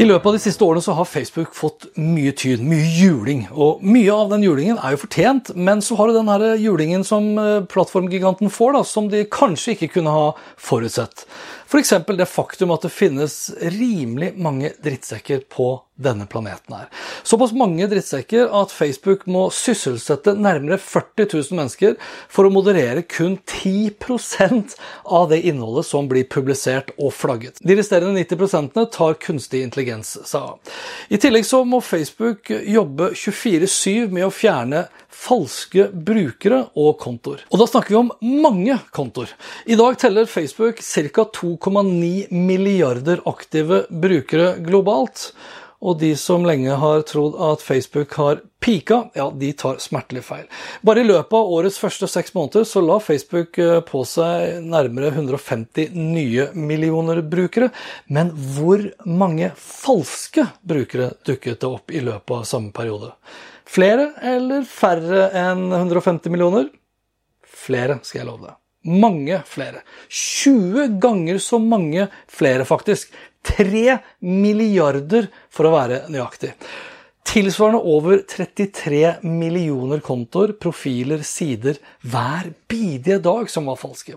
I løpet av de siste årene så har Facebook fått mye tyn, mye juling. Og mye av den julingen er jo fortjent, men så har du den her julingen som eh, plattformgiganten får, da, som de kanskje ikke kunne ha forutsett. F.eks. det faktum at det finnes rimelig mange drittsekker på denne planeten her. Såpass mange drittsekker at Facebook må sysselsette nærmere 40 000 mennesker for å moderere kun 10% av det innholdet som blir publisert og flagget. De resterende 90 tar kunstig intelligens seg av. I tillegg så må Facebook jobbe 24-7 med å fjerne falske brukere og kontoer. Og da snakker vi om mange kontoer. I dag teller Facebook ca. 2,9 milliarder aktive brukere globalt. Og de som lenge har trodd at Facebook har pika, ja, de tar smertelig feil. Bare i løpet av årets første seks måneder så la Facebook eh, på seg nærmere 150 nye millioner brukere. Men hvor mange falske brukere dukket det opp i løpet av samme periode? Flere eller færre enn 150 millioner? Flere, skal jeg love deg. Mange flere. 20 ganger så mange flere, faktisk. 3 milliarder, for å være nøyaktig. Tilsvarende over 33 millioner kontoer, profiler, sider hver bidige dag som var falske.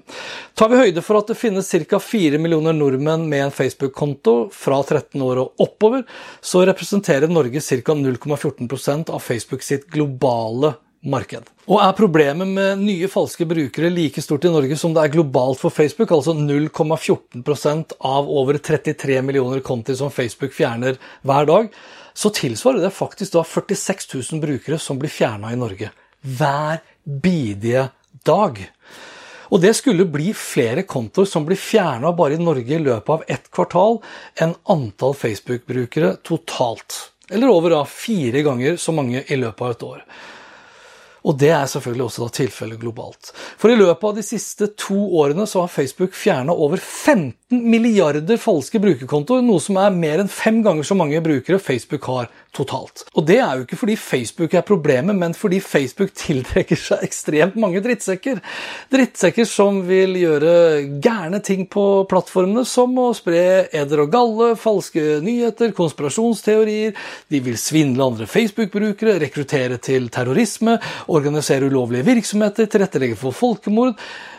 Tar vi høyde for at det finnes ca. 4 millioner nordmenn med en Facebook-konto fra 13 år og oppover, så representerer Norge ca. 0,14% av Facebook sitt globale marked. Og er problemet med nye falske brukere like stort i Norge som det er globalt for Facebook, altså 0,14% av over 33 millioner konti som Facebook fjerner hver dag, så tilsvarer det faktisk da 46 000 brukere som blir fjerna i Norge. Hver bidige dag. Og det skulle bli flere kontoer som blir fjerna bare i Norge i løpet av ett kvartal, enn antall Facebook-brukere totalt. Eller over da fire ganger så mange i løpet av et år. Og det er selvfølgelig også tilfellet globalt. For i løpet av de siste to årene så har Facebook fjerna over 15 milliarder falske brukerkontoer, noe som er mer enn fem ganger så mange brukere Facebook har totalt. Og det er jo ikke fordi Facebook er problemet, men fordi Facebook tiltrekker seg ekstremt mange drittsekker. Drittsekker som vil gjøre gærne ting på plattformene, som å spre eder og galle, falske nyheter, konspirasjonsteorier, de vil svindle andre Facebook-brukere, rekruttere til terrorisme, organisere ulovlige virksomheter, tilrettelegge for folkemord,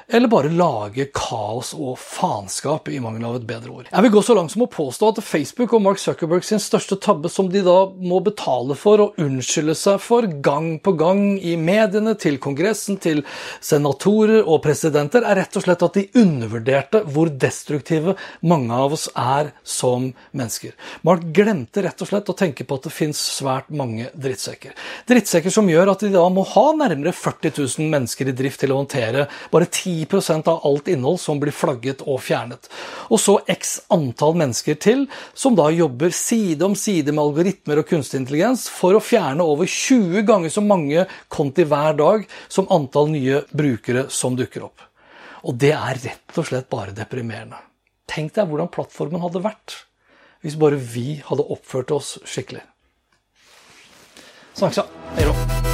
eller bare lage kaos og faenskap, i mangel av et bedre ord. Jeg vil gå så langt som å påstå at Facebook og Mark Zuckerberg sin største tabbe, som de da må betale for og unnskylde seg for gang på gang i mediene, til Kongressen, til senatorer og presidenter, er rett og slett at de undervurderte hvor destruktive mange av oss er som mennesker. Mark glemte rett og slett å tenke på at det fins svært mange drittsekker. Drittsekker som gjør at de da må ha nærmere 40 000 mennesker i drift til å håndtere bare 10 10% av alt innhold som blir flagget og fjernet. Og så x antall mennesker til, som da jobber side om side med algoritmer og kunstig intelligens for å fjerne over 20 ganger så mange konti hver dag som antall nye brukere som dukker opp. Og det er rett og slett bare deprimerende. Tenk deg hvordan plattformen hadde vært hvis bare vi hadde oppført oss skikkelig. Snakkes, ja. Hei då.